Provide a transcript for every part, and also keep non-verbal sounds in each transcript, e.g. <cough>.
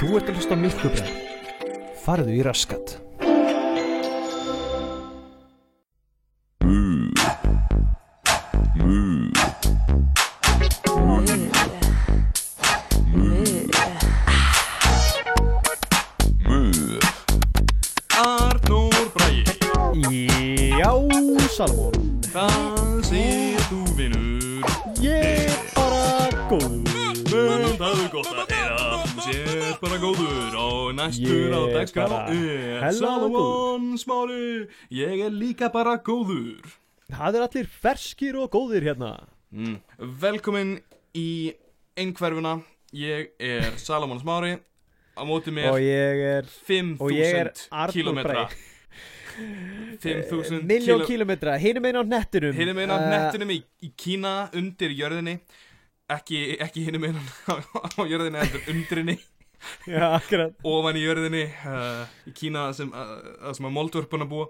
Þú ert að hlusta á Milkubröð. Farðu í raskat. Líka bara góður Það er allir ferskir og góðir hérna. mm. Velkomin í einhverfuna Ég er Salomon Smári Á móti mér Og ég er... Og ég er 5.000 Arnór kilometra Bragi. 5.000 Miljón kíló kilometra, hinum einn á nettinum. Hinum einn á Eh, nettunum í, í Kína undir jörðinni Ekki, ekki hinum einn á, á jörðinni heldur undrinni Já, akkurat. Ofan í jörðinni uh, Í Kína sem, uh, sem að moldvörpuna búa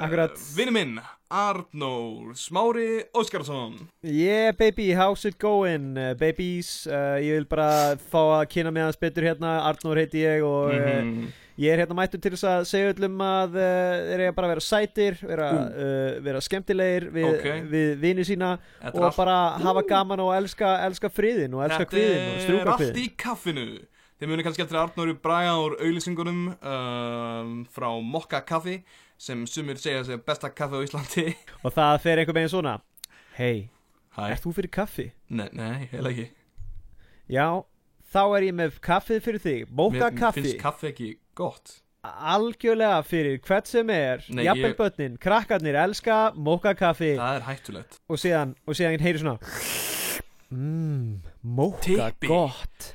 Akkurat. Vinni minn, Arnór Smári Óskarsson Yeah baby, how's it going uh, babies? Uh, Ég vil bara fá að kynna mig aðeins betur hérna. Arnór heiti ég og mm Mhm. ég er hérna mættur til þess að segja öllum að uh, þeir eiga bara að vera sætir vera, uh, vera skemmtilegir við, Ok. við vini sína Þetta er og bara hafa gaman og elska, elska friðin og elska kviðin og Þetta er allt í kaffinu. Þið muni kannski eftir Arnóri Braga úr auðlýsingunum um, frá Mokka kaffi sem sumir segja að segja besta kaffi á Íslandi. <laughs> Og það fer einhver meginn svona. Hei, ert þú fyrir kaffi? nei, nei, heila ekki. Já, þá er ég með kaffið fyrir þig. Móka Mér kaffi. finnst kaffi ekki gott. Algjörlega fyrir hvert sem er. Jafnvel ég- krakkarnir elska móka kaffi. Það er hættulegt. Og síðan, og síðan heyri svona mmm, móka gott.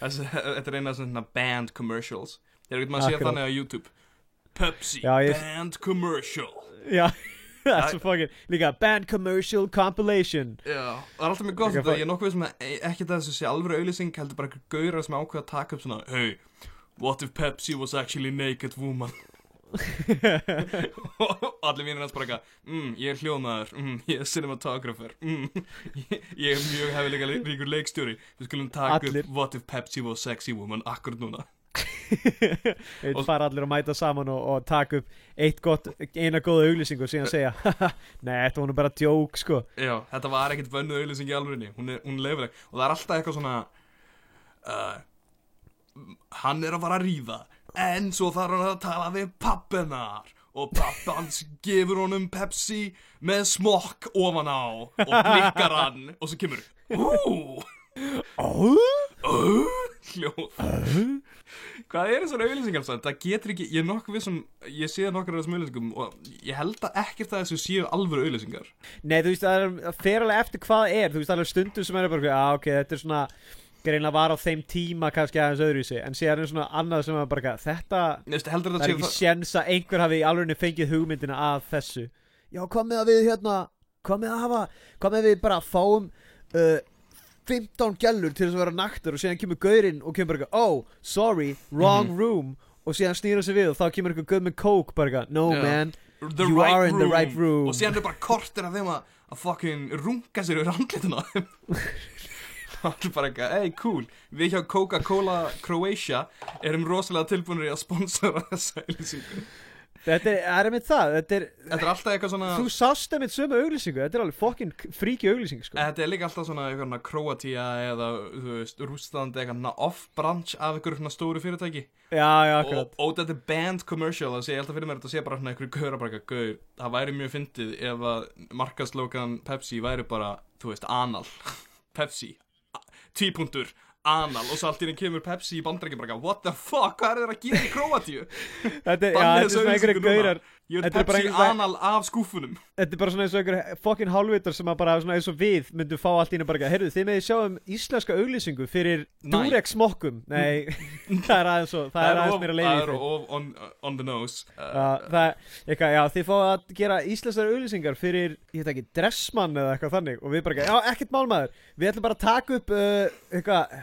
<laughs> Þetta er eina svona band commercials. Þegar getur maður að sé þannig á YouTube Pepsi Já, ég- band commercial. Já, <laughs> það er svo fucking líka band commercial compilation. Já, það er alltaf mjög gott þetta Ég er nokkuð sem að ekki það þessu sé alvöru auðlýsing heldur bara eitthvað gaurar sem ákveða að taka upp svona Hey, what if Pepsi was actually naked woman? <laughs> Og allir mínir hans bara eitthvað mm, Ég er hljóðmaður, mm, ég er cinematographer mm, ég, <laughs> ég er mjög hefilega ríkur leikstjóri. Við skulum taka Allir. upp What if Pepsi was sexy woman akkurat núna <laughs> Þeir fara allir að mæta saman og, og taka upp eitt gott, eina góða auglýsing og síðan segja Nei, þetta var nú bara djók sko. Já, þetta var ekkert vönnuð auðlýsing í alvörinni Hún er, er leifileg Og það er alltaf eitthvað svona uh, Hann er að fara að ríða En svo þarf hann að tala við pappinar Og pappans gefur honum Pepsi Með smokk ofan á Og blikkar hann Og svo kemur Ú, Ó, ú, hljóð Hvað er þessar auðlýsingar samt? Það getur ekki, ég er nokkuð vissum Ég sé nokkur af þessum auðlýsingum Og ég held að ekkert að þessu séu alvöru auðlýsingar Nei, þú veist, það er það fer alveg eftir hvað það er. Þú veist, það er stundum sem er bara ah, ok, þetta er svona greinlega var á þeim tíma kannski aðeins öðruvísi. En síðan er svona annað sem er bara þetta heldur það er ekki sjens að einhver hafi í alveg fengið hugmyndina að þessu. Já, hvað með að við hérna hvað með að hafa, hvað með 15 gælur til þess að vera naktur og síðan kemur gaurinn og kemur bara, oh, sorry, wrong Mhm. room og síðan snýra sig við og þá kemur eitthvað gaur með coke bara, no Já. man the You right are in room. the right room. og síðan er bara kortir af þeim að, fucking runga sér yfir andlituna á þeim <laughs> það er bara eitthvað, hey cool við hjá Coca-Cola Croatia erum rosalega tilbúinir í að sponsora þessa Þetta er, er einmitt það, þetta er þetta er alltaf eitthvað svona Þú sást einmitt sömu auglýsingu, þetta er alveg fokkin fríki auglýsing sko. þetta er líka alltaf svona eitthvað Kroatia eða þú veist Rúsland eitthvað off-branch af einhverju svona stóru fyrirtæki. Já, já, og, akkurat. Og þetta er band commercial það sé ég alltaf fyrir mér að þetta sé bara svona eitthvað gauð það væri mjög fyndið ef að markaslókan Pepsi væri bara þú veist anal. <laughs> Pepsi. Típuntur anal og svo allt í henni kemur Pepsi í bandrækja bara what the fuck hvað er þeir að gera í Kroatíu Þetta er, já, þetta er svona einhverju gaurar. Ég er Pepsi einhver- anal af skúfunum Þetta er bara svona eins og einhverju fokkin hálfvitar sem að bara svona eins og við myndum fá allt í henni bara Heyrðu, þið meði sjáum íslenska auglýsingu fyrir Næ. Durex smokkum Nei, <laughs> það er aðeins og það er aðeins meira það leiði er of on, on the nose. Uh, það, eitthvað, já, þið fáið að gera íslenskar auglýsingar fyrir, ég veit ekki, dressmann eða eitthvað þannig. Og við bara, já, ekkert málmaður við ætlum bara að taka upp uh, eitthvað,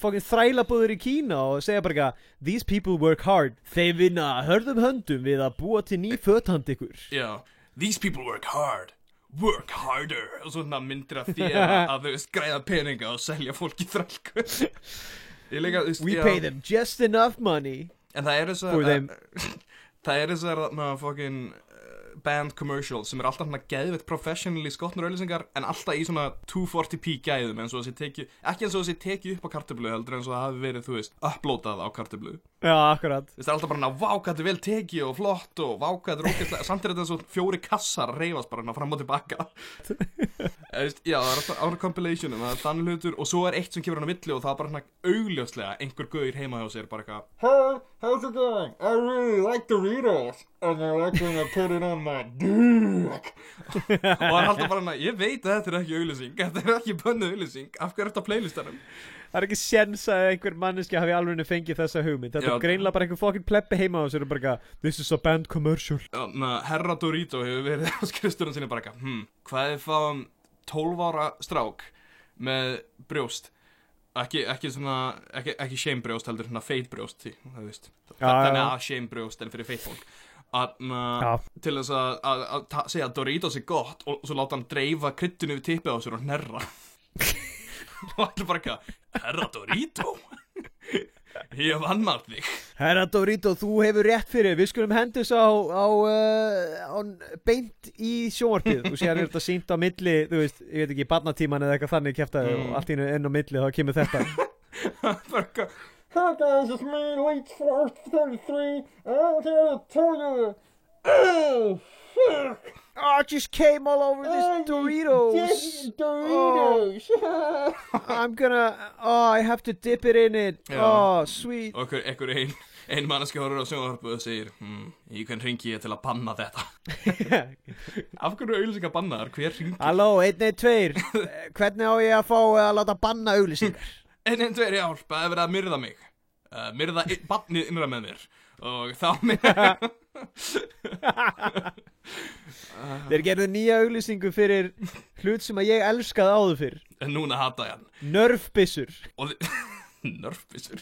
fokkin þrælabúður í Kína og segja bara eitthvað these people work hard, þeir vinna hörðum höndum við að búa til ný föthand ykkur. Já. These people work hard. Work harder. Og svona myndir af þér <laughs> að þau veist græða peninga og selja fólki þrælku <laughs> We já, pay them just enough money En það er þess að. <laughs> Það er þess að uh, band commercial sem er alltaf svona geðveitt professionally skotnur auðlýsingar en alltaf í svona 240p gæðum eins og þessi teki, ekki eins og þessi teki upp á kartöflu heldur eins og það hafi verið, þú veist, uploadað á kartöflu. Já, akkurat. Það er alltaf bara ná, vá, hvað þetta er vel tekið og flott og vá, hvað þetta er ógeðslega Samt er þetta eins og fjóri kassar að reyfast bara ná fram og tilbaka. <laughs> Já, það er alltaf ára compilation það er þann hlutur og svo er eitt sem kemur hann á milli og það er bara svona augljóslega einhver gauðir heima hjá sér bara eitthvað Hey, how's it going? I really like Doritos, and I like when I put it on my dick. <laughs> og hann er alltaf bara hann ég veit að þetta er ekki auglýsing þetta er ekki bönnu auglýsing af hverju er þetta á playlistanum Það er ekki séns að einhver manneski hafi alveg fengið þessa hugmynd Þetta Já. er greinlega bara einhver fokkin pleppi heima á sér og bara eitthvað, This is a band commercial Þannig að Herra Dorito hefur verið á skrifstunum sinni bara eitthvað hm, hvað er fáum 12 ára strák með brjóst ekki, ekki svona ekki, ekki shame brjóst heldur svona feit brjóst því, það veist Já, þannig já. að shame brjóst en fyrir feit fólk Þannig Já. að til þess að, að, að segja að Doritos er gott og svo láta hann dreifa kryttinu við tippið á sér og hnerra. <laughs> Og allir bara eitthvað Herra Dorito? <laughs> Ég vann þig. Herra Dorito, þú hefur rétt fyrir. Við skulum hendis á, á, uh, á beint í sjónvarpið. Og sér er þetta sínt á milli þú veist, ég veit ekki, barnatíman eða eitthvað þannig kæftaði Mm. og allt í einu inn á milli þá kemur þetta <laughs> guys, it's me, Late Force 33, and I'm here to tell you. Oh, fuck! Oh, it just came all over Oh, this Doritos. Just Doritos! <laughs> I'm gonna, oh, I have to dip it in it. Já. Oh, sweet. Og einhver ein, ein manneski horfður á sjónvarpu og segir hm, í hvern ringi ég til að banna þetta. <laughs> Af hverju er auðlýsingar bannaðar, hver ringi Halló, 112 <laughs> Hvernig á ég að fá að láta banna auglýsingar? einn, einn, tveir, hjálp, það er verið að myrða mig. Uh, myrða ein- barnið innra með mér. Og þá <laughs> <laughs> Þeir gerðu nýja auglýsingu fyrir hlut sem að ég elskaði áður fyrir en núna hata ég hann. Þi- <laughs> nörfbissur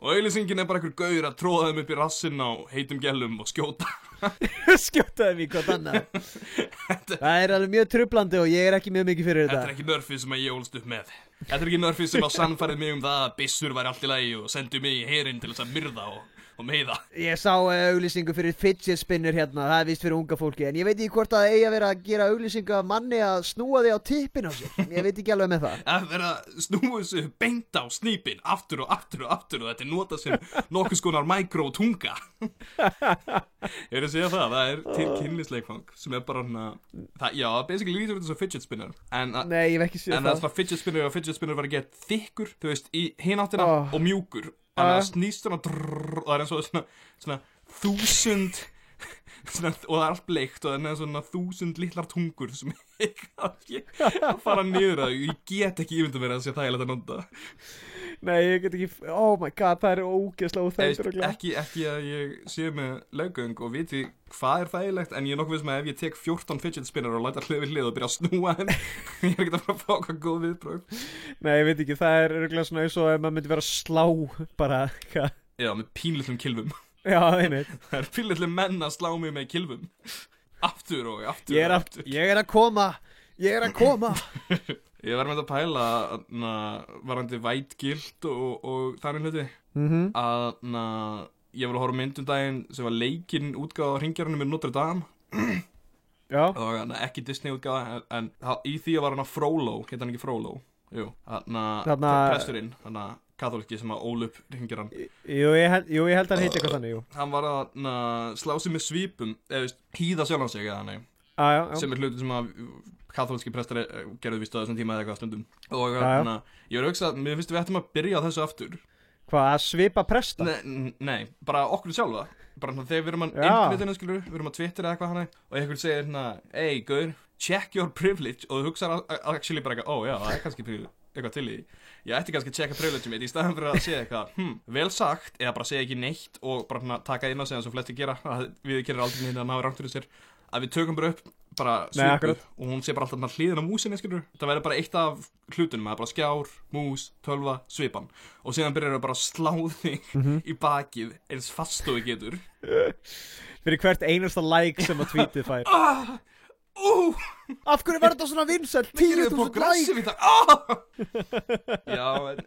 og auðlýsingin er bara einhver gaur að tróða þeim upp í rassinn á heitum gælum og skjóta. <laughs> Skjótaði mig hvað annað. Það er alveg mjög trublandi og ég er ekki mjög mikið fyrir Þetta er þetta ekki nörfið sem ég ólst upp með. Þetta er ekki nörfið sem að sannfærið mig um það að byssur væri allt í lagi og sendu mig í herinn til þess að myrða og, og meiða. Ég sá uh, auglýsingu fyrir fidget spinner hérna. Það er vist fyrir unga fólki En ég veit ekki hvort að það eigi að vera að gera auglýsingu af manni að snúa þig á tippin á sér. Ég veit ekki alveg með það. <laughs> Að vera að snúa þessu beint á snýpin aftur og aftur og aftur og þetta er notað sem nokkuð skonar mikrotunga Ég <laughs> er að segja það, það er til kynlisleikfang sem er bara hana það, Já, basically lítur eins og fidget spinner en, að, Nei, ég hef ekki en það er það. svona fidget spinner og fidget spinner var að geta þykkur, þú veist, í hináttina Oh. og mjúkur Þannig að snýst svona drrrr, og það er eins og svona þúsund svona, og það er allt bleikt og það er svona þúsund litlar tungur sem <laughs> ég að fara niður að ég get ekki ímynda mér að það sé þægilegt að nota. Nei, ég get ekki Oh my god, það er Eða, veist, óþægt ekki, ekki að ég sé með löggöng og viti hvað er þægilegt en ég er nokkuð við sem að ef ég tek 14 fidget spinner og læta hlið við hlið og byrja að snúa þeim <laughs> ég er ekki að fara að fá hvað góð viðbröð Nei, ég veit ekki, það er svona eins og ef maður myndi vera að slá bara <laughs> hvað? Já, með pínlillum kilvum Já, einmitt. Það er pínlillum menn að slá mig með kilvum Aftur og aftur Ég er, og að, aftur. ég er að koma. Ég er að koma. <laughs> Ég var með að pæla na, varandi vætgild og, og þannig hluti. Mm að na, ég var að horfa á myndum daginn sem var leikinn útgáða á ringjarinu með Notre Dame. Já, og na, ekki Disney útgáða en, en í því var hann að Frollo. Heit hann ekki Frollo? Jú, hann að presturinn hann að katholiki sem að ól upp ringjaran jú ég, held, jú, ég held að hann heiti eitthvað þannig, jú. Hann var að na, slá sig með svipum eða hýða sjálfan sig eða þannig. Ah, já, já. sem er hluti sem að katholíski prestar eh, gerðu víst á þessum tíma eða eitthvað stundum. Og já. hérna, ég var að hugsa mér finnst við ættum að byrja á þessu aftur. Hvað, að svipa presta? nei, nei, bara okkur sjálfa. Bara hérna, þegar við erum að internetinu skilur við erum að Twitter eða eitthvað hana og einhver segir hérna, hey, gaur, check your privilege. Og þú hugsaður actually bara ó já, það er kannski pri- eitthvað til í. Ég ætti kannski að checka privilege mitt í staðan fyrir að segja eitthvað, hm, vel sagt eða bara segja ekki neitt og bara taka inn á sig eins og flesti gera, við gerir aldrei hérna að ná rangt fyrir sér. Að við tökum bara upp bara svipu og hún sé bara alltaf hlýðin á músinni skilur það verður bara eitt af hlutunum bara skjár, mús, tölva, svipan. Og síðan byrjar það bara að slá þig Mhm. í bakið eins fast og við getur. Fyrir hvert einasta like sem að tweetið fær. Ah, ú, Af hverju var þetta svona þið 10.000 like. ah! <laughs> Já, en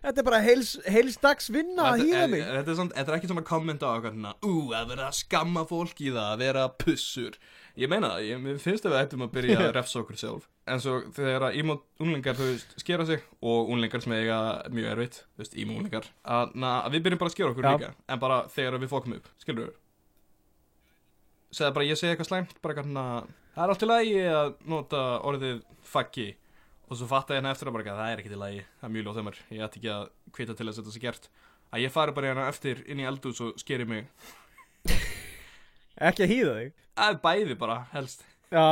Þetta er bara heils, heils dags vinna að hýða mig. Þetta er, samt, þetta er ekki svona komment á svona, Ú, að vera að skamma fólk í það Að vera pussur. Ég meina það, ég, finnst að við ættum að byrja að <laughs> refsa okkur sjálf. En svo þegar ímót unlingar, þú veist, skera sig Og unlingar sem eiga mjög erfitt Þú veist, ímót unlingar að, na, að við byrjum bara að skera okkur Já. líka En bara þegar við fókum upp, skilur við Segða bara, ég segi eitthvað slæmt Bara eitthvað það er allt í lagi að nota orðið faggi Og svo fatta ég hérna eftir að bara, það er ekki til lagi Það er mjög ljóð þeimur, ég ætti ekki að kvita til þess að þetta sé gert. Að ég fari bara hérna eftir inn í eldús og skeri mig. Ekki að hýða þig? Að bæði bara helst. Já,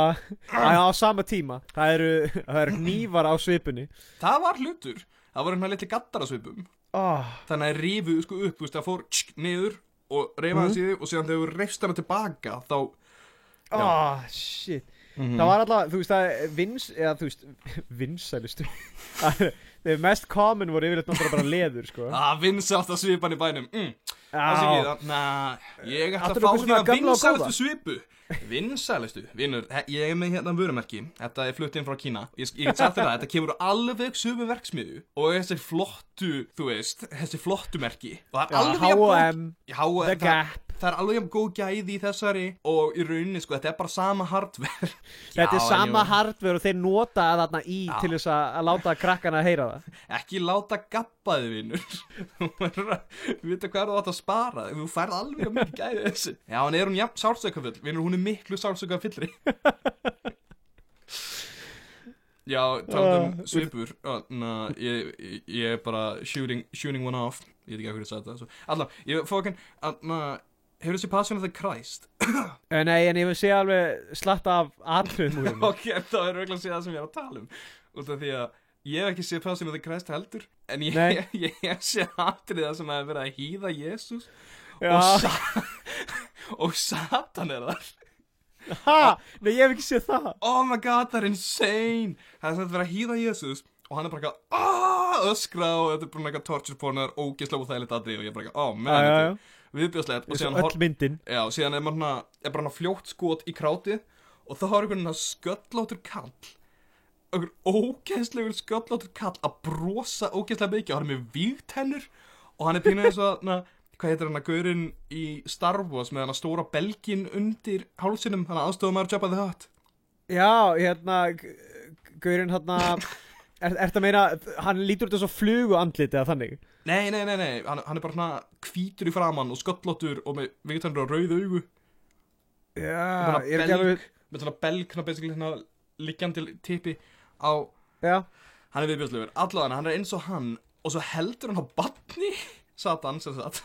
á, á sama tíma. Það eru, það eru hnífar á svipunni það var hlutur, það voru hérna litli gattar að svipum. Oh, þannig að rifu sko upp, þú veist, það fór tsk, niður og reyfa Mhm. það síðu og síðan þegar þú reyfst hana tilbaka þá. Oh, shit. Mhm. Það var alltaf, þú veist, það er vins Eða þú veist, vinsælustu. <laughs> Þegar mest common voru yfirleitt náttúrulega bara leður, sko. Að vinsalt að svipan í bænum. Mm, það sé ekki það, na, ég ætla að fá nokkuð svona hérna vinsælustu svipu. Vinsælustu, vinnur, ég er með hérna vörumerki, þetta er flutt inn frá Kína. Ég, ég get sagt þér það, þetta kemur úr alveg sömu verksmiðu og þessi flottu þú veist, þessi flottu merki. Og það er alveg H&M, Já, The Gap það er alveg jafn góð gæði í þessari og í rauninni sko, þetta er bara sama hardware. <laughs> Þetta er sama jú. hardware og þeir nota þarna í Já. til þess að, láta krakkana að heyra það. <laughs> Ekki láta gappa þið vinnur <laughs> þú verður að hvað þú átt að spara þú færð alveg jafn mikið gæði þessi já, en er hún jafn sársökafull vinnur, hún er miklu sársökafullri já, talandum Ah. svipur. Na, ég, ég, ég er bara shooting, shooting one off. Ég veit ekki hvað ég sagði þetta alltaf, ég fókin að hefur þessi Passion of the Christ? <coughs> Eh, Nei, en ég vil segja alveg slatta af atriðum úr <coughs> henni. Ok, þá er auðvitað að sé það sem ég er að tala um. Út af því að ég hef ekki séð Passion of the Christ heldur en ég, ég, <laughs> ég hef séð atriða sem hefur verið að hýða Jésús og, sa <laughs> og Satan er þar. Ha, nei ég hef ekki séð það. Oh my god, það er insane. Það er sem þetta verið að hýða Jésús og hann er bara eitthvað "Ah", öskra og þetta er bara eitthvað torture porn og það er ógeðslega og þægilegt atrið og ég er bara eitthvað, oh man, þetta er viðbjöðslegt og síðan hor- Já, síðan er maður svona, er bara hann fljótt skot í krátið og þá har einhvern veginn sköllóttur kall einhver ógeðslegur sköllóttur kall að brosa ógeðslega mikið og hann er með vígtennur og hann er pínuð eins og na, hvað heitir hann að gaurinn í Star Wars með hann að stóra belgin undir hálsinum, hann aðstofum maður Jabba the Hutt. Já, hérna Gaurinn hérna Er, er það meina, hann lítur eins og flugu andlit eða þannig Nei, nei, nei, nei, hann, hann er bara svona hvítur í framann og sköllóttur og með vígtennur og rauð augu. Já, ég er ekki alveg með svona belgna basically hérna liggjandi tippi á Já, hann er viðbjörslegur, allavega hann er eins og hann og svo heldur hann á batni Satan sem sagt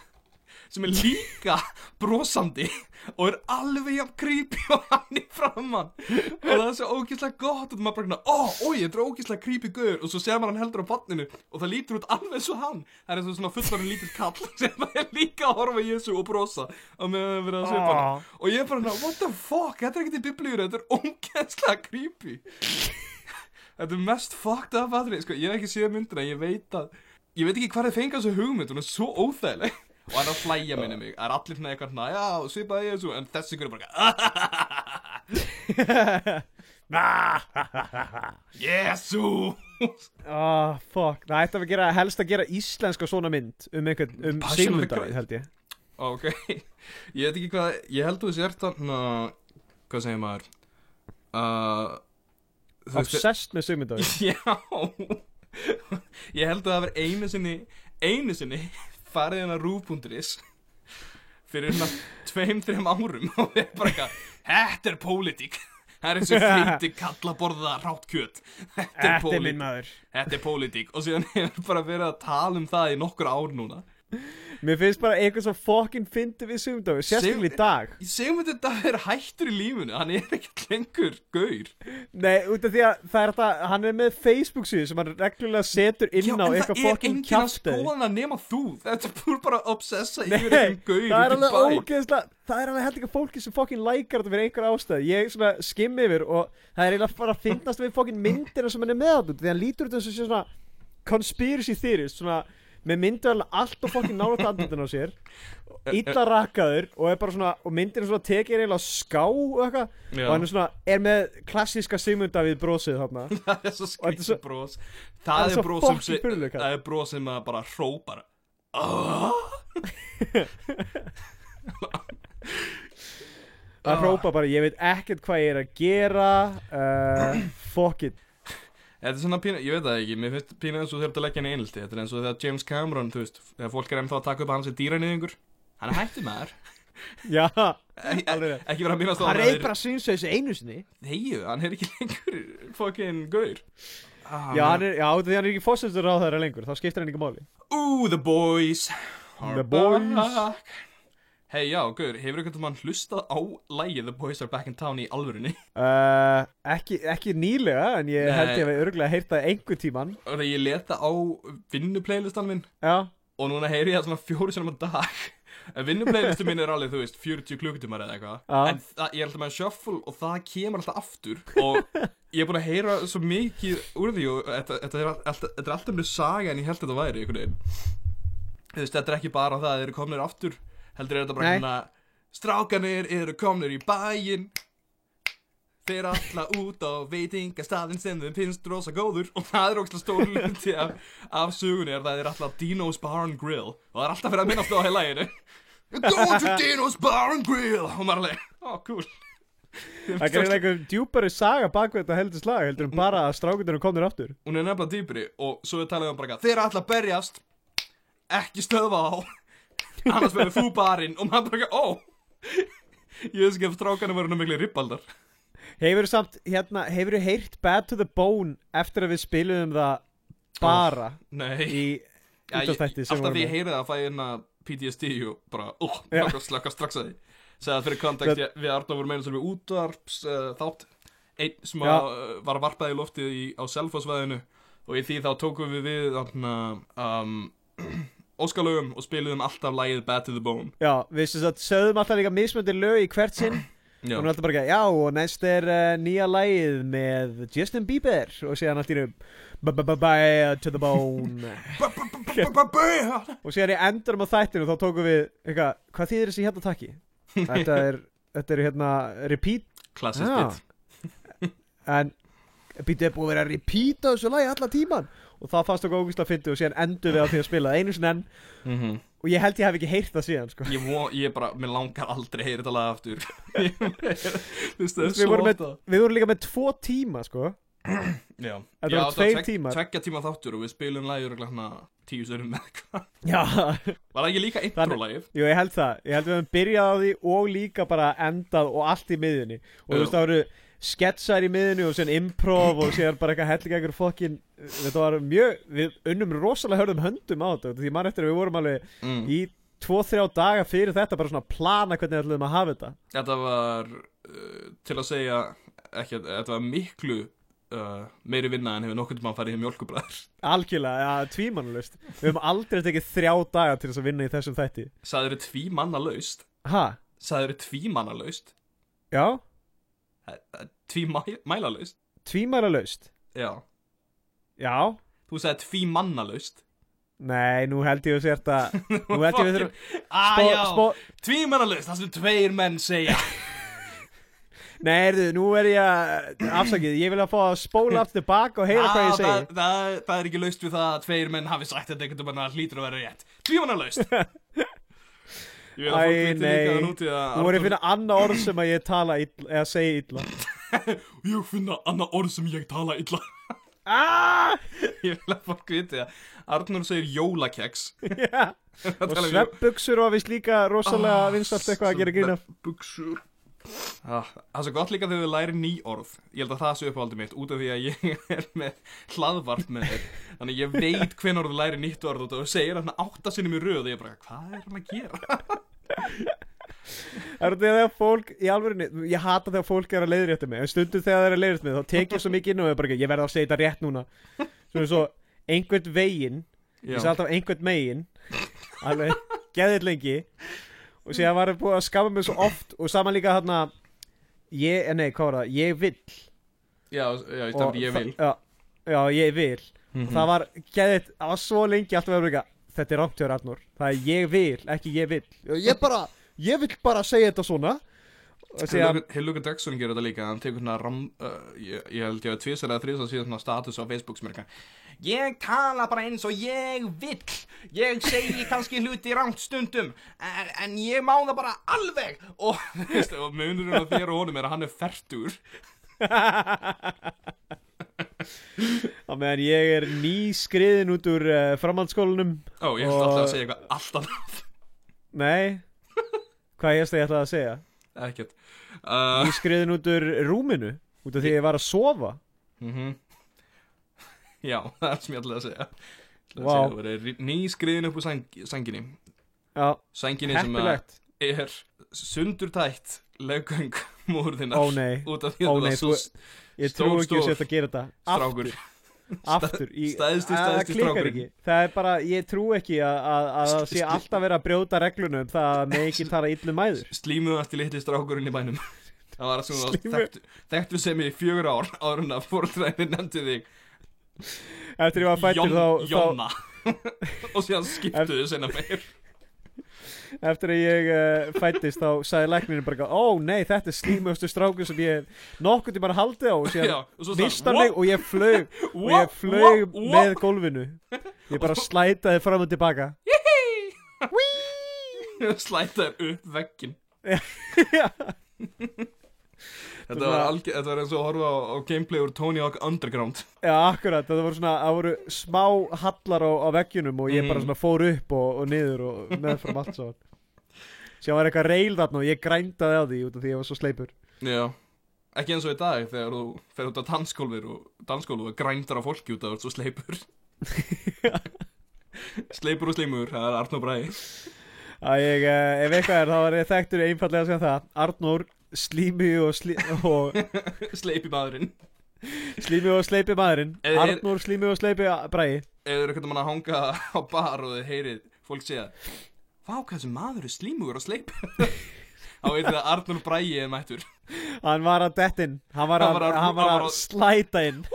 sem er líka brosandi og er alveg jafn creepy og hann í framann og það er svo ógeðslega gott og maður bara hérna, ó, ói, þetta er ógeðslega creepy gaur. Og svo sér maður hann heldur á batninu og það lítur út alveg og hann. Það er eins og svona fullorinn lítill kall <laughs> sem er líka að horfa á Jésu og brosa á meðan það verið að svipa hann. Ah. og ég er bara hérna, what the fuck, þetta er ekkert í biblíur þetta er ógeðslega creepy. <laughs> Þetta er mest fucked up aðrið, sko, ég hef ekki séð myndina, ég veit að, ég veit ekki hvað þið fengið þessu hugmynd, hún er svo óþægileg. Og hann er að flæja minni mig, það er allir svona eitthvað svona, já, svipaði ég þessu, en þessi ykkur er bara, Jésu! <laughs> oh, fuck. Það ætti að gera, helst að gera íslenska svona mynd um einhvern, um Sigmundarið held ég. Ok, <laughs> ég veit ekki hvað, ég held þú sért þarna, hvað segir maður, uh, Obsessed með Sigmundarið <laughs> Já. Ég held að það verið einu sinni einu sinni farið hérna rúf.is fyrir hérna tveim, þreim árum og við bara eitthvað Þetta er pólitík. Það er eins og <laughs> feiti kalla borða rátt kjöt. Þetta er pólitík. Þetta er pólitík. Og síðan hefur bara verið að tala um það í nokkur ár núna Mér finnst bara eitthvað svo fucking fyndi við Sigmundarið Sérstaklega í dag. Þetta að vera hættur í lífunu Hann er ekkert lengur gaur. Nei, út af því að það er þetta Hann er með Facebook síðu sem hann reglulega setur inn Já, á en eitthvað það er enginn að skoða það nema þú. Þetta er bara bara að obsessa yfir einhverjum gaur það er alveg ógeðslega Það er alveg held ekki fólki sem fucking lækar þetta fyrir einhver ástæð Ég svona skim yfir og það er eiginlega bara að finnast við fucking myndina sem hann er með myndavelna allt og fokkin nála andlutin á sér. Illa rakkaður og er bara svona og myndin er svona tekið eiginlega á ská og eitthvað. Og hann er svona er með klassíska Sigmunda við brosið þarna. <laughs> Það er svo er skrítið bros. Það það er er bros sem það er bros sem að bara hrópar. "Ah!" að hrópa bara ég veit ekkert hvað ég er að gera. Uh, fuck it Þetta er svona pínu, ég veit það ekki, mér finnst pínu eins og þú þurft að leggja henni einhaldi Þetta er eins og þegar James Cameron, þú veist, þegar fólk er ennþá að taka upp að hann sem dýranýðingur Hann er hættið maður. Já, <laughs> alveg ekki vera að minnast á hann að reyð bara svinsauðs einu sinni. Heiðu, hann er ekki lengur fucking gaur. Ah, já, hann er, já, því hann er ekki fósistur á þeirra lengur þá skiptir hann ekki máli. Ooh, the boys are The boys. back Hei, já, gaur, hefur einhvern veginn hlustað á lægið The boys are back in town í alvörunni? <laughs> Uh, ekki, ekki nýlega en ég Nei. held ég að örgulega heyrt það einhver tíman Og þegar ég leta á vinnuplaylistan minn. Já, Og núna heyri ég það svona fjóri sinum á dag. <laughs> En vinnuplaylistu minn er alveg, þú veist, 40 klukkutímar eða eitthvað. En það, ég er alltaf með shuffle og það kemur alltaf aftur. Og <laughs> ég er búin að heyra svo mikið úr því Og þetta, er, alltaf, mjög saga en ég held þetta væri einhvern veginn. Þú veist, þetta er ekki bara það að þeir eru komnir aftur Heldur er þetta bara svona Strákanir eru komnir í bæinn. Þeir alla út á veitingastafinn sem þeim finnst rosa góður. Og það er ógslag stór luti af, af sugunni er það er alltaf Dino's Bar and Grill. Og það er alltaf fyrir að minnast á það í læginu Go to Dino's Bar and Grill. Og maður er alveg, oh, cool. Það gerir einhver djúpari saga bak við þetta heldur slag heldur en bara að strákundunum komnir aftur. Hún er nefnilega dýpri og svo er talað um bara Þeir að berjast ekki stöðva á annars verður þú barinn og maður bara eitthvað, ó. Ég veist ekki ef strákanum verður nú miklu ribbaldar. Hefur samt, hérna, hefur heyrt Bad to the Bone eftir að við spiluðum það bara Nei. í Já, ég, alltaf því ég heyri það að fæ inn að PTSD og bara, uh, Já. slaka, strax að því. Segða fyrir kontekst, ég, við Arnó vorum meina sem við útvarps uh, þátt. Einn sem að, uh, var að varpaði í loftið á Selfossvæðinu og í því þá tókum við við þarna, um, óskalögum og spiluðum alltaf lagið Bad to the Bone já, við sögðum alltaf líka mismöndi lög í hvert sinn og hún er alltaf bara ekki, já, og næst er uh, nýja lagið með Justin Bieber og síðan allt í raun Bad to the Bone og síðan í endurum á þættinu þá tókum við eitthvað, hvað þýðir þessi hérna takki? Þetta er, þetta er hérna repeat klassist Já. bit en býtið er búið að vera að repeata þessu lagi alla tíman og það fannst okkur ógust að fyndi og síðan endur við á því að spila einu sinni enn. Mm og ég held ég hef ekki heyrt það síðan sko. Ég, vo, ég bara, mér langar aldrei að heyra þetta lag aftur. <laughs> Er Við vorum með- við vorum líka með tvo tíma sko. Já, það tveir tvek- tímar. Tveggja tíma þáttur og við spilum örugglega svona tíu störum með eitthvað. Var ekki líka intro-lagið? jú ég held það. Ég held við höfum byrjað á því og líka bara endað og allt í miðjunni. Og þú veist það voru sketsar í miðjunni og síðan improv og síðan bara eitthvað hellinga einhver fokkin þetta var mjög, við unnum rosalega hörðum höndum á þetta því mann eftir að við vorum alveg Mm. í tvo, þrjá daga fyrir þetta bara svona að plana hvernig við ætlum að hafa þetta. Þetta var, uh, til að segja, ekki, þetta var miklu uh, meiri vinna en hefur nokkuð tíma að fara í mjölkubræður algjörlega, ja, tvímannalust við höfum aldrei tekið þrjá daga til þess að vinna í þessum þætti. Sæður tví manna laust ha, Sæður tví manna laust já, Tví mæ, mæla laust tvímannalust Já, já, þú sagði tví manna laust nei, nú held ég að sér þetta <laughs> nú held ég að við þurfum Ah, spó, já, spó, tví manna laust, það sem tveir menn segja. <laughs> Nei, erðu, nú er ég að afsakið, ég vil að fá að spóla aftur tilbaka og heyra hvað ég Ah, segi. það, það, það er ekki laust við það að tveir menn hafi sagt þetta einhvern veginn að hlýtur að vera rétt. Tví <laughs> manna laust Ég vil að Æ, nei. að núti að finna annað orð sem að ég tala illa, eða segja illa <laughs> Ég finna annað orð sem ég tala illa ah! <laughs> Ég vil að fólk viti að Arnur segir jólakeks. <laughs> Og sveppbuxur var vist líka rosalega vinsalt eitthvað að gera grína Buxur ah, Það er svo gott líka þegar þið læri ný orð. Ég held að það sé uppáhaldi mitt Út af því að ég <laughs> er með hlaðvart með þér. Þannig ég veit hvenær þú læri nýtt orð Og þú segir hann áttasinnum í röð Og ég bara, hvað er hann að gera? Það <laughs> er þegar fólk, í alvörinni, ég hata þegar fólk er að leiðrétta mig En stundum þegar það er að leiðrétta mig Þá tek ég svo mikið inn og ég bara, ég verð að segja þetta rétt núna. Svo, svo einhvern veginn Ég Og síðan var ég búið að skama mig svo <clears throat> oft Og saman líka þarna Ég, eh, nei, hvað var það? Ég vill Já, já, ég stafir ég vil. Já, já ég vil. Mhm. Og það var geðið, það var svo lengi alltaf að vera þetta er rámt hjá Arnór. Það er ég vil, ekki ég vil. Ég bara, ég vil bara segja þetta svona. Hillugan Jackson gerir þetta líka hann tekur svona ram uh, ég, ég held ég að tvisar eða þrjus að síðan svona status á Facebook sem er eitthvað Ég tala bara eins og ég vill. Ég segi kannski hluti rangt stundum en, en ég má það bara alveg. Og, og munurinn á þér og honum er að hann er fertur á meðan ég er nýskriðin út úr uh, framhaldsskólanum Ó, ég ætla Og- alltaf að segja eitthvað allt annað. Nei. Hvað ég ætla að segja? Ekkert. Uh, Nýskriðin út úr rúminu Út af því ég var að sofa. Mm Já, <laughs> það er ætlaði að segja. Að Það verið nýskriðin upp úr sæng, sænginni. Já, Sænginni sem að heppilegt. er sundurtætt leggöng <laughs> múrðina Ó nei, Ó, að nei, þú- ég trú ekki að setja að gera þetta. strákur. Aftur, <laughs> aftur í, stærsti, að- stærsti Það er bara, ég trú ekki að, að, að það sé alltaf verið að brjóta reglunum Það að með ekki tala illum mæður. Slímuðasti litli strákurinn í bænum. Það var svona Slímu- þekktu, sem í fjögur ár áður en að fóruðræðin nefndi þig Eftir ég var fættur þá, þá Jóna. <laughs> Og síðan skiptuðu sinna meir. Eftir að ég uh, fættist þá sagði læknirinn bara Ó nei, þetta er slímustu strákur sem ég nokkuð tíma haldið á. Og síðan Vista mig og ég flög <laughs> og ég flög með gólfinu. Ég bara slætaði fram og tilbaka. <laughs> Slætaður upp veggin Já. Þetta var, algjör, þetta var eins og að horfa á, á gameplay úr Tony Hawk Underground. Já, akkurat, það voru svona, það voru smá hallar á, á veggjunum og ég bara Mhm. svona fór upp og, og niður og meðfram allt svo Sér var eitthvað reil þarna og ég grændaði á því út af því ég var svo sleipur. Já Ekki eins og í dag þegar þú fer út á dansskólfur og dansskólu og grændar á fólki út af þú ert svo sleipur. <laughs> Sleipur og sleimur, það er Arnó Bræði að ég, eh, ef eitthvað er þá var ég þekktur einfallega segja það. Arnór, slími og, slí, og <laughs> Sleipi maðurinn. Slími og sleipi maðurinn. Er- Arnór, slími og sleipi bræði Ef þið eru eitthvað mann að hanga á bar og þið heyrið fólk segja Vá, hvað þessi maður er slímugur og sleipur. <laughs> Þá veit þið að Arnór Bræði er mættur. Hann var að dettin, hann var Hann að, var að- hann var hann að var að- slæta inn. <laughs>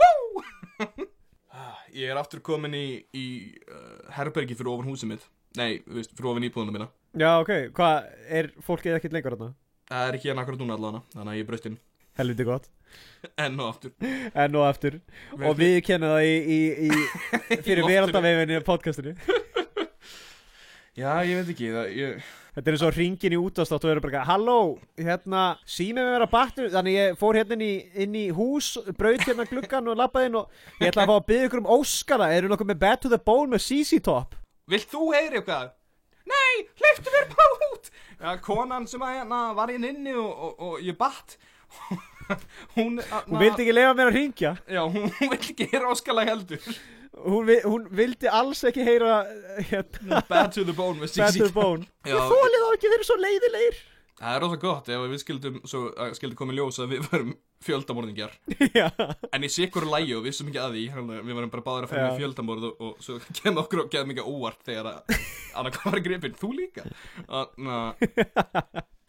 Ég er aftur komin í, í uh, herbergi fyrir ofan húsið mitt. Nei, þú veist, fyrir ofan íbúðuna mína. Já, ok, hvað, er fólkið ekkert lengur þarna? Það er ekki hérna akkurat núna allavega Þannig að ég er braustinn Helviti gott. <laughs> Enn og aftur. Enn og aftur. Og við kennum það í, í, í <laughs> fyrir veraldavefinu podcastinu. <laughs> Já, ég veit ekki það, ég, Þetta er eins og ringin í útastátt og eru bara Halló, hérna, símið við vera battur Þannig ég fór hérna inn í, inn í hús Braut hérna gluggan og labbaði inn Og ég ætla að fá að byggja ykkur um Óskara. Eru nokkuð með Bad to the Bone með CC Top? Vilt þú heyri eitthvað? Nei, hleyftu mér bara út Já, konan sem að hérna var inn inni og, og, og ég batt <laughs> Hún, Hún vildi ekki lefa mér að ringja Já, hún vill ekki heyra óskala heldur. Hún, hún vildi alls ekki heyra hérna, Bad to the bone með Bad to CC the Bone. Ég þólið þá ekki verið svo leiðilegir Það er rosa gott ef við skildum skildi komið ljós að við varum fjöldamorðingjar. Já, En í sikkur lægi og vissum ekki að því Við varum bara báðir að fara með fjöldamorð og, og svo kemur okkur og geðum ekki óvart þegar að hvað var gripinn, þú líka? Þannig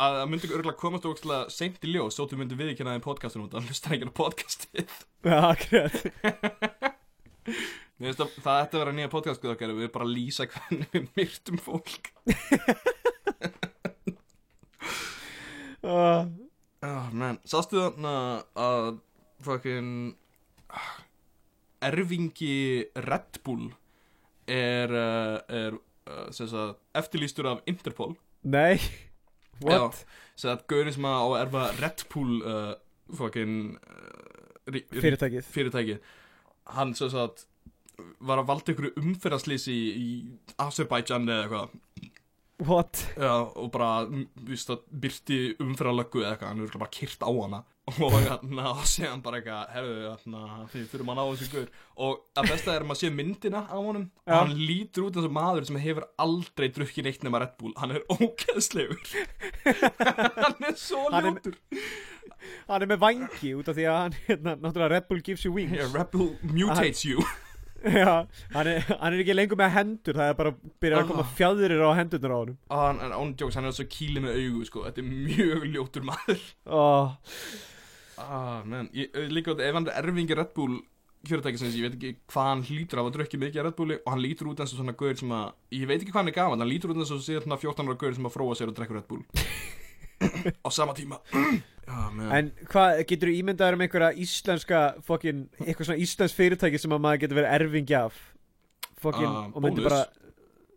að það myndi örgulega komast ógstlega seint í ljós Svo þú myndi viðkynna þeim podcastinu út að hlustar ekki á podcastið. Já, akkurat. Mér finnst að það ætti að vera nýja podcast Við bara lýsa hvernig við myrtum fólk <laughs> uh, Oh, man, sástu þarna að fucking ah, erfingi Red Bull er, uh, er uh, eftirlýstur af Interpol? Nei. What? að gaurinn sem að á að erfa Red Bull uh, fucking uh, Fyrirtækið. fyrirtækið. Hann sagt var að valda ykkur umferðarslýsi í, í Azerbaijan eða eitthvað What? Já, og bara, víst að byrti umferðarlöggu eða eitthvað, hann er bara kyrt á hana. Og hérna, og sé hann bara eitthvað, herðu, hérna, því fyrir maður á þessu guður og að besta er að maður sé myndina á honum og hann lítur út eins og maður sem hefur aldrei drukkið neitt nema Red Bull, hann er ógeðslegur. <laughs> Hann er svo ljótur. Hann er með vangi út af því að hann, hérna, náttúrulega Red Bull gives you wings. Yeah, Red Bull mutates you Já, hann er, hann er ekki lengur með hendur Það er bara að byrja að koma Ah. fjæðurir á hendurnar á honum. Og hann, en án jokes, hann er svo kýli með augu, sko, þetta er mjög ljótur maður. Ah, ég, eh, líka ef hann er erfingi Red Bull fyrirtækisins, ég veit ekki hvað hann hlýtur af að drukki mikið Red Bulli og hann lítur út eins og svona gaur sem að, ég veit ekki hvað hann er gaman, hann lítur út eins og sér svona 14 ára gaur sem að fróa sér og drekkur Red Bull. <laughs> Á sama tíma Meðan En hvað, getur þú ímyndaður um einhverja íslenska fokkin, eitthvað svona íslensk fyrirtæki sem að maður getur verið erfingi af? Fokkin, Ah, og myndi bara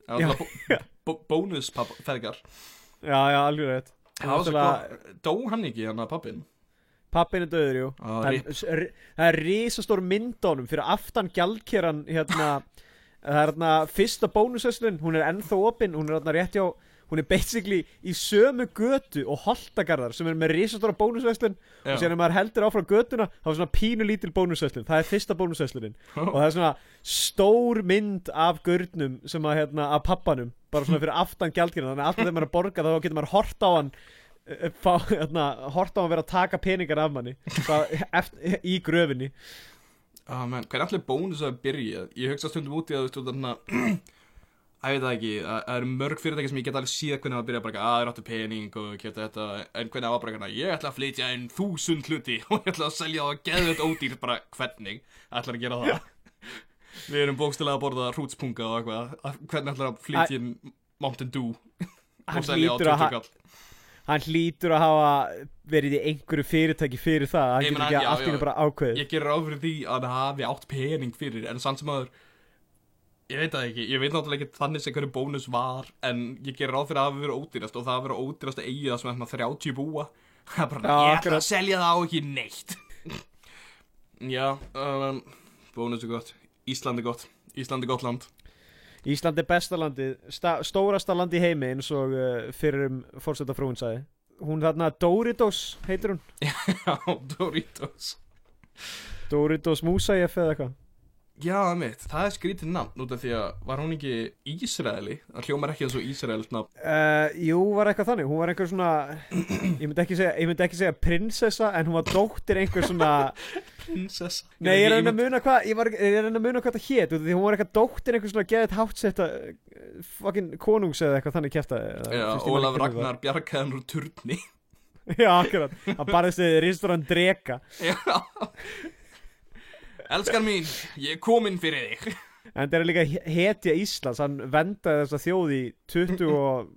Já, Já. já. Alveg rétt. Dó hann ekki hann að pappin? Pappin er döður, jú. Ah, Það er, risastór mynd á honum fyrir aftan gjaldkeran hérna Það er hérna fyrsta bónusöslun Hún er ennþá opinn, hún er hérna rétt hjá Hún er basically í sömu götu og holtagarðar sem er með risastóra bónusöslun og síðan ef maður heldur áfram götuna þá er svona pínu lítil bónusöslun það er fyrsta bónusöslunin og það er svona stór mynd af gurnum sem að hérna af pappanum bara svona fyrir aftan gjaldkirna þannig að alltaf þegar maður er að borga þá getur maður hort á hann eh, fá, hérna, hort á hann vera að taka peningar af manni eftir, í gröfinni. Ah, man, hvað er allir bónus að byrja? Ég hugsa stundum út í að þú þarna Ég veit það ekki, að- það eru mörg fyrirtæki sem ég get alveg síða hvernig það byrja bara að það er áttu pening og kjöta þetta. En hvernig það var bara eitthvað, ég ætla að flytja inn þúsund hluti <laughs> og ég ætla að selja það geðveit ódýrt. Bara hvernig? Ætlar að gera það? <laughs> Við erum bókstilega að borða hrútspunga og eitthvað. Að- hvernig ætlar að flytja inn Mountain Dew <laughs> Hann og selja á hlýtur að 20 ha- kall hann hlýtur að hafa verið í einhverju fyrirtæki fyrir það. Hann getur ekki já, allt í einu bara ákveðið. Ég gerir ráð fyrir því að það hafi átt pening fyrir en samt sem aður ég veit það ekki, ég veit náttúrulega ekki þannig sem hverju bónus var en ég gerir ráð fyrir að það hafi verið ódýrast og það hafi verið ódýrast að eigi það sem er 30 búa. <laughs> Það er bara, Já, ég ætla að selja það á ekki neitt. <laughs> Já, um, bónus er gott. Ísland er gott, Ísland er gott land. Ísland er besta landið, sta, stórasta land í heimi eins og uh, fyrir um fórseta frúin sagði. Hún þarna Doritos heitir hún. <laughs> Já, Doritos. Doritos Musayef eða eitthvað Já, mitt, það er skrítið nafn út af því að var hún ekki Ísraeli? Það hljómar ekki eins og Ísraels nafn. Uh, jú, var eitthvað þannig, hún var einhver svona <clears throat> ég myndi ekki segja, myndi ekki segja prinsessa en hún var dóttir einhver svona <laughs> Prinsessa? Nei, ég er að reyna að muna hvað að að það hét út af því hún var eitthvað dóttir einhver svona geðið hátsetta uh, fucking konungs eða eitthvað þannig kæfta Já, Ólaf Ragnar bjargaði hann úr turni. <laughs> Já, akkurat, hann barðist <laughs> Já Elskar mín, ég er kominn fyrir þig. En það er líka he- hetja Íslands hann vendaði þessa þjóð í 20 og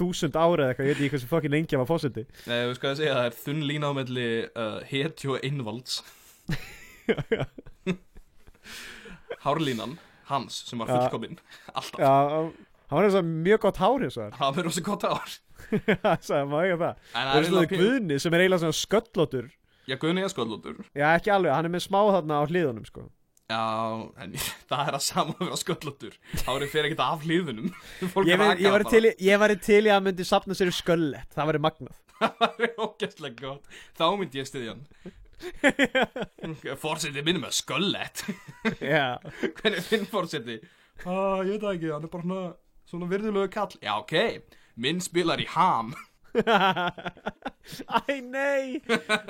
þúsund ára eða eitthvað, ég veit ekki hversu fucking lengi hann var fósiti Nei, þú sko að segja, það er þunn lína á melli uh, hetju og einvalds. <laughs> Hárlínan hans sem var Já. fullkominn. Alltaf, Já, hann var þess að mjög gott hár eins og það það verður svo gott ár Það <laughs> sagði maður ekki það? En Og það er þessu eiginlega pín- Guðni sem er eiginlega svona sköllóttur Já, Guðni er sköllóttur Já, ekki alveg, hann er með smá þarna á hliðunum sko. Já, en <laughs> það er að sama að vera sköllóttur Hárið fer ekkert af hlýðunum <laughs> Fólk Ég, var, ég, var til, í- ég var til í að myndi sapna sér sköllett. Það væri magnað. <laughs> Það er ógæstlega gott. Þá myndi ég stiðja hann. Fórsetið minnum með sköllett. Já, Hvernig finn fórseti? Ah, ég veit ekki, hann er bara svona, svona virðulegu kall. Já, ok, minn spilar í ham <laughs> Æ, nei.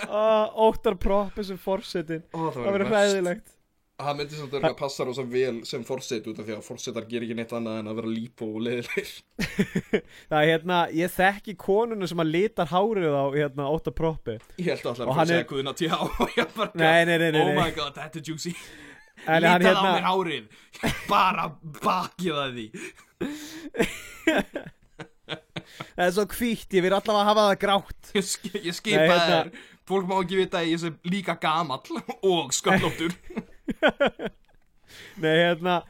Ó, Óttar proppi sem forsetin Ó, Það verður hræðilegt. Það myndi samt að passa rosa vel sem fórseti út af því að fórsetar ger ekki neitt annað en að vera líp og leiðilegir. <laughs> Það er hérna, ég þekki konuna sem að litar hárið á hérna Óttar proppi. Ég held að allar að hann að segja guðna tjá <laughs> og ég bara Nei, nei, nei, Oh my god, þetta er juicy. Lítað hann á hérna- mér hárið. Bara bakið að því Það er svo hvítt, ég vil allavega hafa það grátt. Ég, sk ég Nei, skipa hérna- þér. Fólk má ekki vita að ég sem líka gamall og sköllóttur. <laughs> Nei, hérna,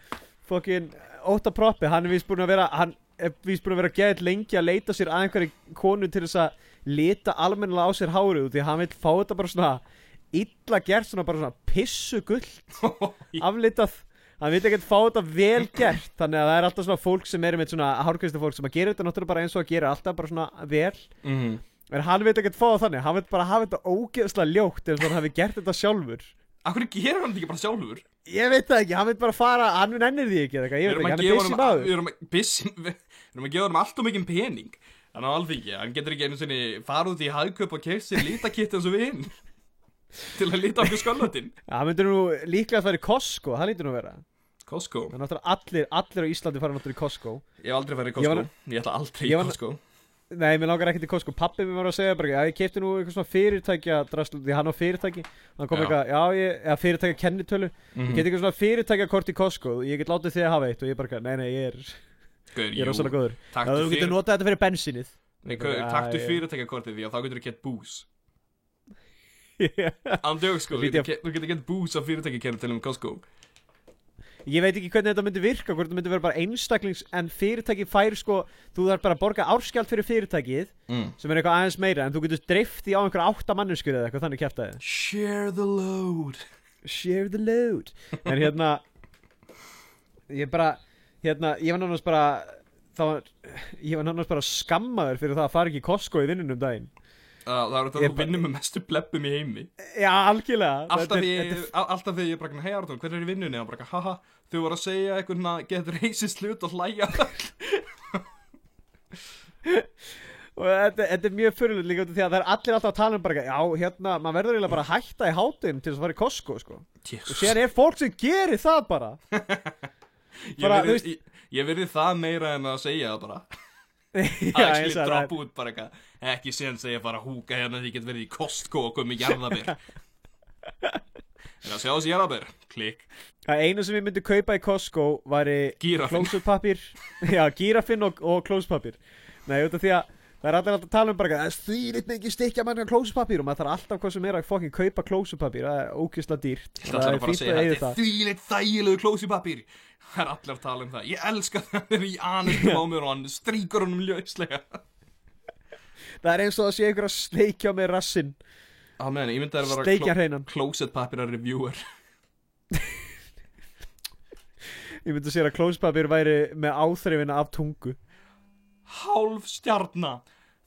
fokkin Óttar proppi, hann er víst búin að vera Hann er víst búin að vera geðið lengi að leita sér að einhverju konu til þess að lita almennilega á sér hárið út Því hann vil fá þetta bara svona illa gert, svona bara svona pissu gull <laughs> aflitað hann vil ekkert fá þetta vel gert þannig að það er alltaf svona fólk sem er með svona hárkvæmstu fólk sem að gera þetta náttúrulega bara eins og að gera alltaf bara svona vel. Mm. en hann vil ekkert fá það þannig, hann vil bara hafa þetta ógeðslega ljótt eins og hann hafi gert þetta sjálfur. Akkur gerir hann þetta ekki bara sjálfur? ég veit það ekki, hann vil bara fara hann nennir því ekki eða eitthvað, veit ekki, að hann er busy maður. Við erum að busy- <laughs> við erum að gefa hann allt og mikinn pening. Þannig að alþingi, hann getur ekki einu sinni fara út í hagköp og keift sér lítakitt eins og við hinn <laughs> Til að líta okkur sköllötinn ja, hann myndir nú líklega að fara í Costco, það lítur nú að vera Costco. Það er náttúrulega allir, allir á Íslandi fara náttúrulega í Costco. Ég hef aldrei farið í Ég Costco. var- Ég ætla aldrei í Ég var- Costco. Nei, mér langar ekki til Costco. Pappi mér var að segja bara, ég kefti nú eitthvað svona fyrirtækja drasl, því hann á fyrirtæki. Hann kom eitthvað, já, ég, eða fyrirtækja kennitölu. Mhm. ég get eitthvað svona fyrirtækja kort í Costco. Ég get látið þig að hafa eitt og ég bara, nei, nei, ég er Gaur, ég er rosalega góður. Þú getur fyrir- notað þetta fyrir bensinnið taktu ég- fyrirtækjakortið því að þá getur þú gett bús. <laughs> Ég Andjók sko, þú getur- gett bús á fyrirtækjakerfi til um Costco veit ekki hvernig þetta myndi virka hvort þetta myndi vera bara einstaklings en fyrirtæki fær sko, þú þarf bara að borga árskjald fyrir fyrirtækið mm. sem er eitthvað aðeins meira en þú getur dreift í á einhverja átta manneskur eða eitthvað þannig kæftæði Share the load. Share the load. En hérna ég bara hérna, ég var nánast bara þá ég var nánast bara skammaður fyrir það að fara ekki í Costco í vinnunum daginn Það er þetta Ég að bara- vinna með mestu blebbum í heimi. Já, algjörlega. Alltaf því þetta er- ég bara, hei Arnur, hvernig er í vinnunni? Og bara, haha, þau voru að segja eitthvað getur reysist hlut og hlæja. <laughs> Og þetta, þetta er mjög fyrirlut líka því að það er allir alltaf að tala um bara já, hérna, maður verður eiginlega bara að hætta í hátinn til þess að fara í Costco, sko. Og sér er fólk sem gerir það bara. <laughs> Ég bara, þú ég- Ég verði það meira en að segja það bara Actually eins og það drop út bara eitthvað. Ekki sen segja bara húka hérna því ég get verið í Costco og komið jarðabir. <laughs> En að sjá þessi jarðabir? Klikk. Það einu sem ég myndi kaupa í Costco væri Gírafinn. <laughs> og, og klósupapir Nei, út af því að það er alltaf að tala um bara Það er þvílitt mikið stikja mann klósupapir og maður þarf alltaf hvað sem er að fokkin kaupa klósupapir Það er ókvæslega dýrt. Það er bara að eyða Þetta er þvíleitt þægilegu klósipapír Það er allir að tala um það. Ég elska það hann er í anustum á mér og hann stríkur honum ljóslega Það er eins og að sé einhver að sleikja með rassinn. Á meðan, ég myndi að vera Sleikja hreinan. Closetpapíra reviewer. <laughs> Ég myndi að segja að klósupapir væri með áþrifina af tungu Hálf stjarna.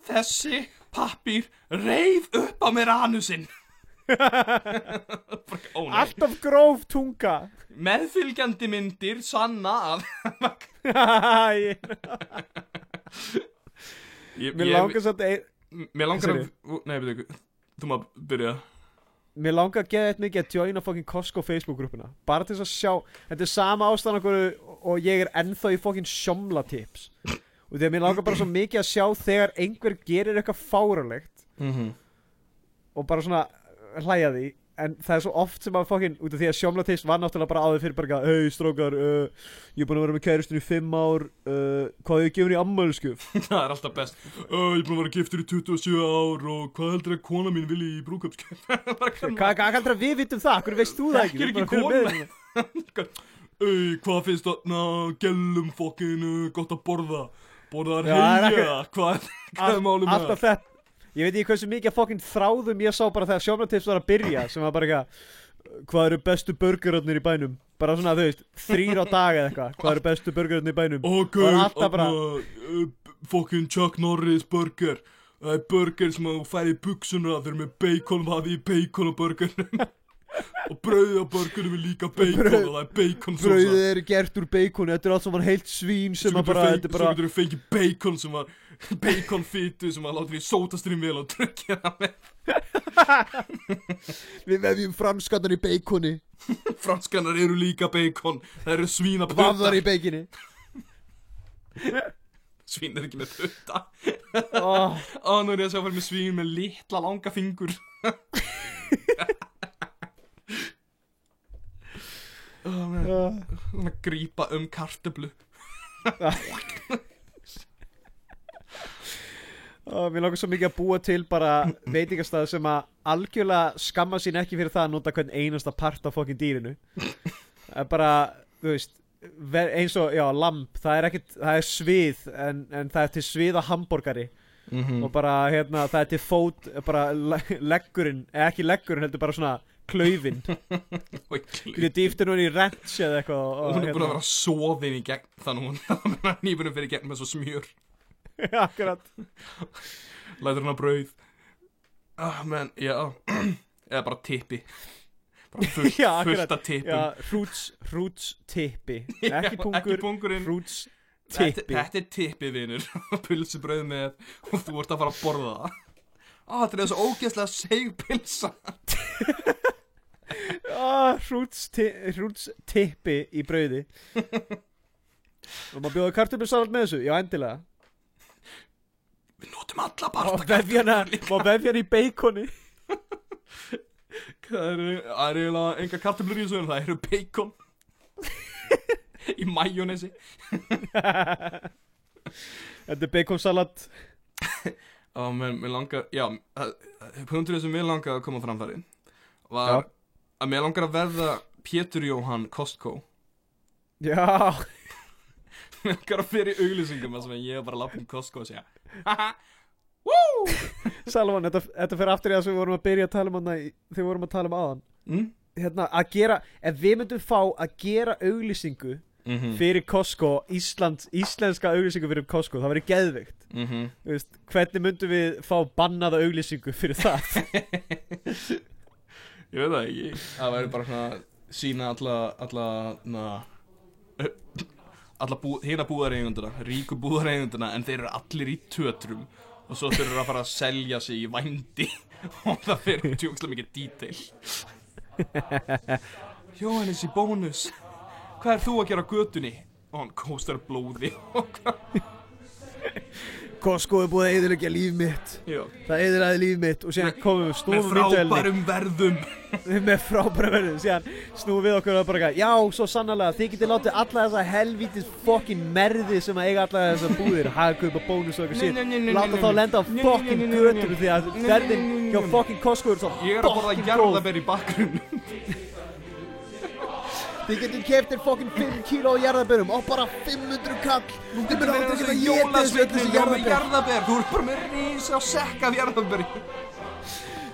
Þessi pappír reið upp á mér anusinn <laughs> nei. Alltaf gróf tunga. Meðfylgjandi myndir sanna að <laughs> Ég- Mér langar samt ein- Mér langar að. Nei, veitu, þú maður byrja. Mér langar að geða eitthvað mikið að joina fucking Costco Facebook grúppuna Bara til þess að sjá Þetta er sama ástæðan Og ég er ennþá í fucking sjómla tips Og því að mér langar bara svo mikið að sjá Þegar einhver gerir eitthvað fáralegt mm -hmm. Og bara svona uh, hlæja því. En það er svo oft sem að fucking Út af því að sjómla tips var náttúrulega bara áður fyrir bara Hei strókar uh, Ég er búin að vera með kæristun í fimm ár uh, Hvað hefur gefur í ammælisku <laughs> Það er alltaf best. Uh, Ég er búin að vera giftur í 27 ár Og hvað heldur að kona mín vilji í brúkupskjöf <laughs> Hvað hvað heldur að við vitum það? Hvernig veist þú það ekki? Ekki Öy, <laughs> hvað finnst þarna Gellum fokkin gott að borða Borðar það er heilja Hvað <laughs> hvað er málum með Alltaf þetta Ég veit ekki hversu mikið fokkin þráðum ég sá bara þegar sjómnatips var að byrja sem var bara eitthvað Hvað eru bestu burgerarnir í bænum? Bara svona, þú veist, þrýr á dag eða eitthvað Hvað eru bestu burgerarnir í bænum? Ó, var gaur, alltaf bara- bara Fokkin Chuck Norris burger Það er burger sem þú færi í buksuna Þeir eru með bacon Hafi í bacon á burgernum <laughs> Og brauðið á burgernum er líka bacon Brauð- Og það er bacon Brauðið eru gert úr beikoni, þetta er allt saman heilt svín sem að bara, þetta getur er bara þú fengið bacon sem var <laughs> Bacon fytu sem að láta við sótastrým vel Og tryggja það með. <laughs> Við vefjum franskannar í beikoni. <laughs> Franskannar eru líka bacon Það eru svína Vafðar í beikoni Svín er ekki með putta oh, Ó, nú er ég að sjá fyrir með svín með litla langa fingur Uh, Svona grípa um kartöflu. Oh, Mér langar svo mikið að búa til bara veitingastað sem að algjörlega skamma sín ekki fyrir það að nota hvern einasta part af fokkin dýrinu. Er bara, þú veist eins og, já, lamp það er ekkit, það er svið en, en það er til svið á hambúrgari mm og bara, hérna, það er til fót bara le- leggurinn, eða ekki leggurinn heldur bara svona klaufin. Þú dýftir hún í rents eða eitthvað og, hún er búin að hérna, vera soðin í gegn Þannig hún <laughs> nýbunum fyrir gegn með svo smjör. Já, <laughs> akkurat. Lætur hún að brauð. Ah, menn, já. <clears throat> Eða bara tippi. Bara fullt, <laughs> af tippum. Hrúts, tippi. Ekki pungur, hrúts tippi. þetta er tippi, vinur. Pulsubrauð með Og þú ert að fara að borða það Á, þetta er þessu ógeðslega segpilsa ah, <laughs> hrúts, ti hrúts tippi í brauði. Og maður bjóða kartöflusalat með þessu. Já, endilega. Við notum alla vefjana, og vefjana <laughs> í beikoni. Það eru, það eru enga kartöflur í þessu það eru bacon <laughs> Í majónesi Þetta er baconsalat Og mér, mér langar, já Punkturinn sem mér langar að koma framfæri Var Já. að mér langar að verða Pétur Jóhann Kostko Já, <laughs> Mér langar að fyrir auglýsingum sem ég er bara að lappa um Costco og segja Haha, woo <laughs> Salman, þetta, þetta fyrir aftur í sem við vorum að byrja að tala um hana í- þegar við vorum að tala um aðan mm? Hérna, að gera, ef við myndum fá að gera auglýsingu Mm -hmm. fyrir Costco, Ísland, íslenska auglýsingu fyrir Costco, það verið geðvikt Mm -hmm. Þú veist, hvernig myndum við fá bannaða auglýsingu fyrir það? <laughs> Ég veit það ekki. Það væri bara svona sína alla alla na, alla bú, hérna búðareigunduna ríku búðareigunduna en þeir eru allir í tötrum. Og svo þurfur að fara að selja sig í vændi. <laughs> Og það fyrir tjókslega mikið detail. <laughs> Jóhannes í bónus Hvað er þú að gera götunni? Og hann kóstar blóði Costco er búið að eðilegja líf mitt? Já. Það eðilegja líf mitt og síðan komum við Með snúum myndavelni frábærum verðum. <laughs> Með frábæra verðum. Síðan snúum við okkur og bara já, svo sannarlega þið getið látið alla þessa helvítis fokkin merði sem að eiga alla þessa búðir hagkaup og bónus og eitthvað shit láta þá lenda á fokkin götur því að verðin hjá fokkin Costco er svo Ég er að borða fokkin góð. jarðaber í bakgrunn <laughs> þið getið keftir fokkin 5 kíló jarðaberum og bara 500 kall. Myndir aldrei geta getið þessu er með jarðaber jarðaber Þú er bara með rísa sekk af jarðaber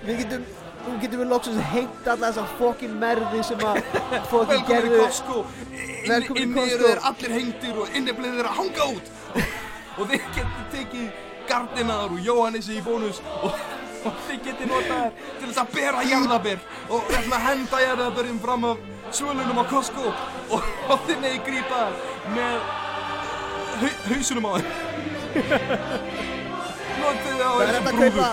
við getum Nú getum við loksins heitt alla þessa fokkin merði sem að <laughs> fokkin Velkomin í gerðu Costco. Velkomin í Inni Costco. eru þeir allir hengtir og inni bleið þeir að hanga út. <laughs> Og þeir getur tekið gardinaðar og Jóhannesi í bónus og, og þeir getur notað þær til þess að bera jarðaber og að henda jarðaberinn fram af svölunum á Costco og, <laughs> og þeir megi grípa þær með hau, hausunum á þeir <laughs> Notið þið á þessum að kaupa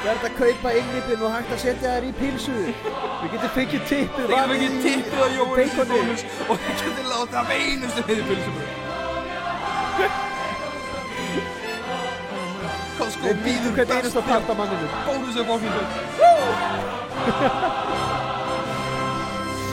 Það er hægt að kaupa innlipin og hægt að setja þær í pilsu? Við getum fengið tippið Þeir getur ekki tippið á Jóhannes í baconi. bónus og þeir getur láta af einustu heiði pilsum Costco Við býðum hvern einasta part af manninu Bónus er fóknum <laughs>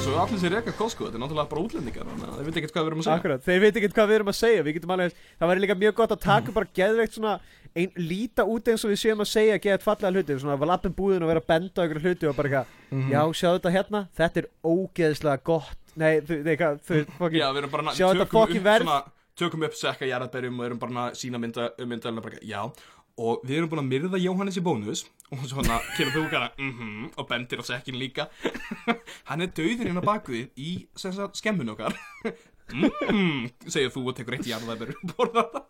Svo er allir sér reyka Costco, þetta er náttúrulega bara útlendingar Þannig að þeir veit ekkert hvað við erum að segja. Akkurat, þeir veit ekki hvað við erum að segja. Við getum alveg, það væri líka mjög gott að taka bara geðveikt svona ein, Líta út eins og við séum að segja geðt fallega hluti. Svona að lappin búðin og vera að benda á ykkur hluti Og bara eitthvað, Mhm. já, sjáðu þetta hérna. Þetta er ógeðslega gott. Nei, þú, nei, hvað, þú, fokkin Já, við erum bara Sjá þetta upp, verð. tökum upp sekka jarðabærjum og erum bara að sína mynda, myndalina bara, já og við erum búin að myrða Jóhannes í bónus og svona kemur þú bara mm og bendir á sekkin líka <laughs> hann er döður hérna bakvið í sem sagt, skemmun okkar <laughs> mm segir þú og tekur eitt borðar það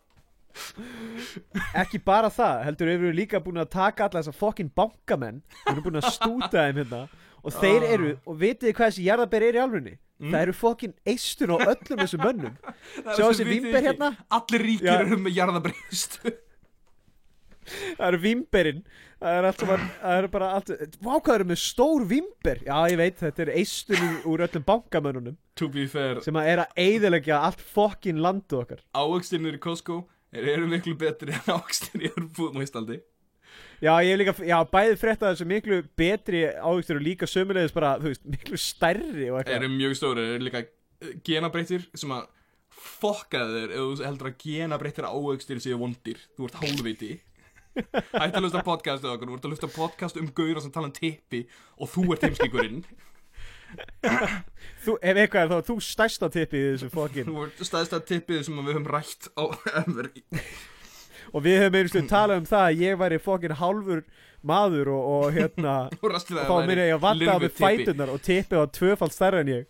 Ekki bara það, heldur við erum líka búin að taka alla þessa fokkin bankamenn Við erum búin að stúta þeim hérna Og þeir Ah. eru, og vitið hvað þessi jarðaber er í alvunni? Mm. Það eru fokkin eistun á öllum þessum mönnum <laughs> Sjá þessi ekki, hérna? allir ríkir eru með jarðabæri Það eru vimberinn Það er allt saman, það eru bara allt Vá hvað eru með stór vimber Já ég veit, þetta er eistun úr- öllum bankamönnunum. To be fair, Sem að er að eyðilegja allt fokkin landu okkar. Ávöxtinir í Costco þeir eru miklu betri en ávöxtinir í Örbúðum á Íslandi Já ég hef líka, já bæði frétta þessu miklu betri ávistur og líka sömulegis bara, þú veist, miklu stærri og eitthvað. Eru mjög stóri, eru líka eh, genabreyttir sem að fokka þér ef þú heldur að genabreyttir ávöxtir séu vondir, þú ert hálfviti Hætti að hlusta podcast eða okkur, þú ert að hlusta podcast um gauðra sem tala um tippi og þú ert heimskíkurinn Þú, ef eitthvað er þá, þú stærsta tippið í þessu fokkin. Þú ert staðista tippið sem við höfum rætt á ever Og við höfum einhverju talað um það að ég væri fokkin hálfur maður og, og hérna <laughs> og þá minna ég að vanta á við fætunar og tippið var tvöfald stærra en ég.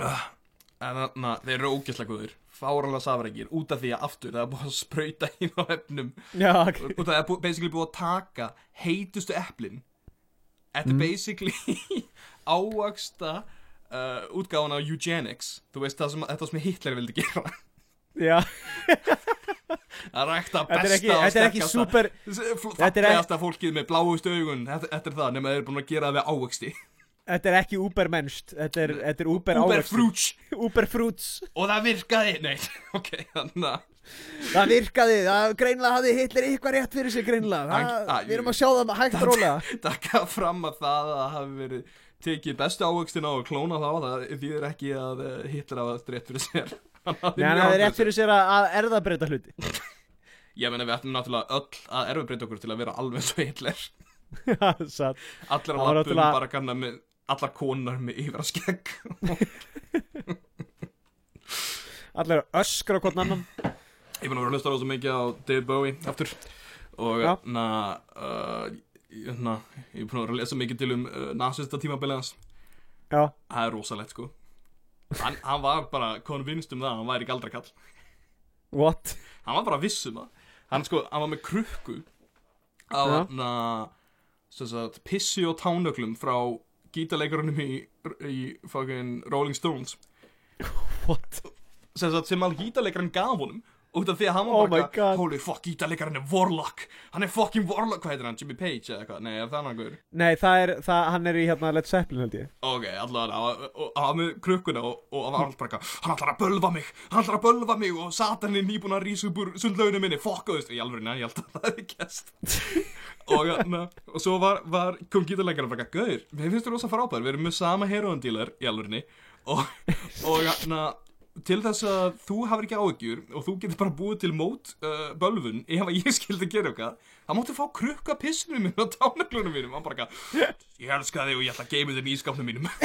En þannig að þeir eru ógæslega góðir Fáranlega safrækir, út af því að aftur það er búið að sprauta inn á efnum. Já, ok. Og það er basically búið að taka heitustu eplin. Þetta er basically <laughs> ávaksta uh, útgáfan á eugenics. Þú veist það sem, þetta sem Hitler vildi gera. Já, <laughs> að rækta besta ekki, og er sterkasta er fallegasta fólkið með bláustu augun. Þetta, þetta er það, nema þeir eru búin að gera það við ávaksti Þetta er ekki Uber-mennst Þetta er, þetta er Uber Uber ávextir. Fruits. Uber-fruits Og það virkaði Nei, <laughs> ok, þannig að Það virkaði, það greinlega hafði Hitler eitthvað rétt fyrir sig greinlega það, að- Við erum að sjá það hægt og rólega. taka fram að það að hafi verið tekið bestu ávöxtina og klóna þá það þýðir ekki að eh, Hitler hafa haft rétt fyrir sér. <laughs> Nei, hafði rangt rétt fyrir sér að, erðabreyta hluti. <laughs> Ég meina við ættum náttúrulega öll að erfabreita okkur til að vera alveg svo Hitler. Allir Það að lappum bara kannar með allar konar með yfir að skegg. Allir að öskra hvort annan. Ég fann að vera að hlusta á svo mikið á David Bowie aftur. Og na, uh, na, ég búin að vera að lesa mikið til um uh, nasista tímabilið hans. Já, það er rosalegt sko. Hann, hann var bara konvinst um það að hann væri galdrakall. What? hann var bara viss um það. Hann sko, hann var með krukku á hann sagt, pissi og tánöglum frá gítarleikarunum í, í fucking Rolling Stones What? sem, sagt, sem alveg gítarleikarinn gaf honum út af því að hann var Oh bara holy fuck, gítarleikarinn er Warlock. Hann er fucking Warlock, hvað heitir hann, Jimmy Page eða eitthvað, nei, er það hann guður Nei, það er, það, hann er í hérna Led Zeppelin held ég. Ok, allavega, og- og hann var með krukkuna og, og hann var alltaf bara hann ætlar að bölva mig hann ætlar að bölva mig. Og Satan er nýbúin að rísa upp úr sundlauginu minni, fuck, þú veist, í alveg, neða, ég held að það hefði gæst <laughs> og, na, og svo var, var kom gítarleikara bara, gauður, við finnst þú rosa frábær. Við erum með sama heroin-dílar í alvegni og, og na, til þess að þú hafir ekki áhyggjur og þú getur bara búið til mót uh, bölvun ef að ég <laughs> skildi gera okkar þá máttu fá krukka pissinu minn og tánaglunum mínum. Hann bara eitthvað, ég elska þig og ég ætla að geima þig í ískapnum mínum. <laughs>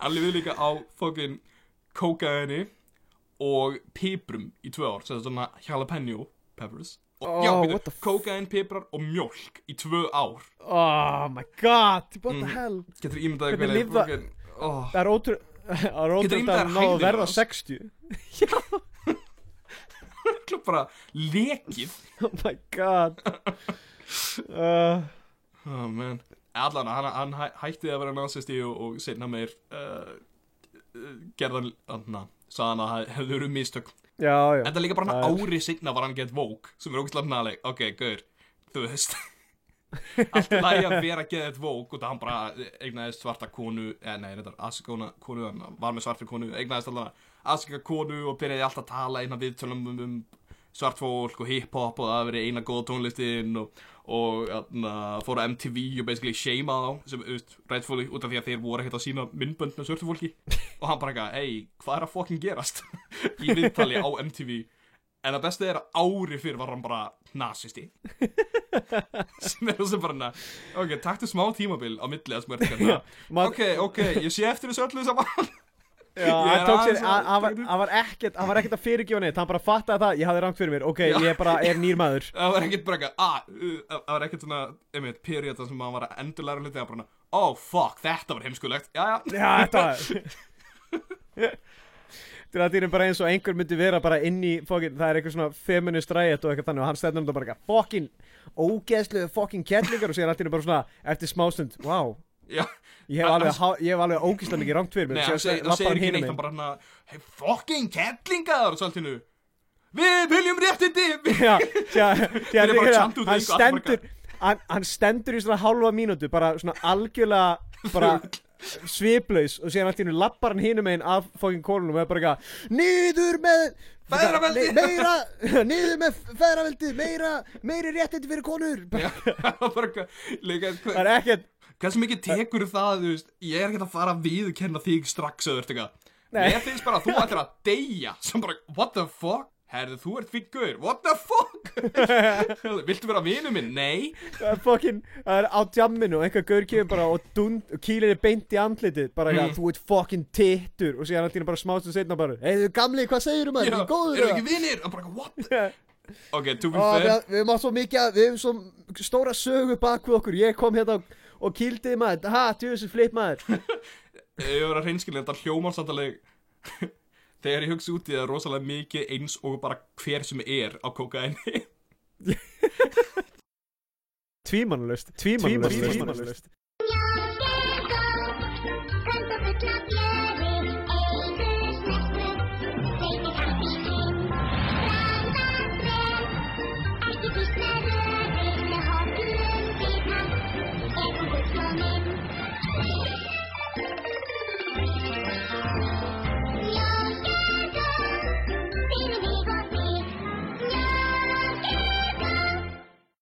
Allir við líka á fokkin kókaini og piprum í tvö ár, sem er svona jalapeno peppers. Og, Oh, já, f- kókain, piprar og mjólk í tvö ár. Oh my god, what the Mhm. hell? Getur ímyndaði Hvernig oh, Það er ótrú Það ótrú ímyndað að ná að verða hans? 60 klub bara lekið. <laughs> Oh my god. Uh, oh man. Allan, hann, hann hæ- hætti að vera nazisti og, og setna meir uh, gerðan, hann sagði hann að það hefði verið mistök. Já, já. Þetta er líka bara Það hann ári signa var hann gett vók sem er ógæslega næleg, ok, gaur þú veist <laughs> allt í lagi að vera gett vók og það hann bara eignaðist svarta konu eða nei, þetta er asikona konu var með svarta konu, eignaðist alltaf asika konu og byrjaði alltaf að tala eina viðtölum um, um svart fólk og hip-hop og það verið eina góða tónlistin og, og atna, fór á MTV og basically shama þá sem, veist, rightfully, út af því að þeir voru ekkert að sína myndbönd með svörtu fólki. Og hann bara eitthvað, ei, hvað er að fucking gerast? <laughs> Í viðtali á MTV en það besta er að ári fyrir var hann bara nazisti <laughs> sem er þessi bara na, ok, taktu smá tímabil á milli að smörta hérna. Ok, ok, ég sé eftir þessu öllu saman. Já, <laughs> hann tók sér, að- hann var, var ekkert, var að fyrirgefa neitt, hann bara fattaði það, ég hafði rangt fyrir mér, ok, Já. ég bara er nýr maður. <laughs> það var ekkert bara eitthvað, ah, uh, það var ekkert svona einmitt, period sem hann var að endurlæra hluti að bara, oh fuck, þetta var heimskulegt. Já, já, Já, þetta var... Til að það er bara eins og einhver myndi vera bara inn í, fokkin, það er eitthvað svona feminist ræðet og eitthvað þannig og hann stefnir um þetta bara eitthvað, fokkin, ógeðslu, fokkin kettlingar og síðan allt í einu bara svona, eftir smástund, wow, já. Ég hef alveg, alveg ógeðslega mikið rangt fyrir mér, Nei, hann segir, ekki neitt, hann bara hann hey, fucking kettlingar og svo allt innu Við viljum réttindi. <laughs> Já, síðan <laughs> eru bara hann, stendur hann, stendur í svona hálfa mínútu bara svona algjörlega bara <laughs> sviplaus og síðan allt í hennu lappar hann hinum einn af fókin konunum og er bara eitthvað niður með Feðraveldi! <laughs> Meira, niður með feðraveldi meira, meiri réttindi fyrir konur <laughs> það er ekkert hversu mikið tekur það, þú veist, ég er ekki að fara að viðurkenna þig strax þú ert eitthvað. Mér finnst bara að þú ættir að deyja sem bara, what the fuck Herðu, þú ert fyrir gaur, what the fuck <laughs> Viltu vera vinu minn? Nei það er fókin, það er á djamminu og einhver gaur kemur bara og, dund, og kýlir er beint í andlitið bara eitthvað, Mm. þú ert fókin tittur og síðan hennu bara smástu setna bara heiðu gamli, hvað segir um Já, það, er góður Eru eða?" ekki vinir? Og bara, what? <laughs> Já. Ok, to be fair við, við mátt svo mikið, að- við hefum svo stóra sögu bak við okkur, ég kom hérna og, og kýldi maður, ha, tjóðsir flip maður <laughs> Ég Þegar ég hugsa út í það rosalega mikið eins og bara hver sem er á kokaini Tvímanulust, <laughs> tvímanulust, Tvímælalaust.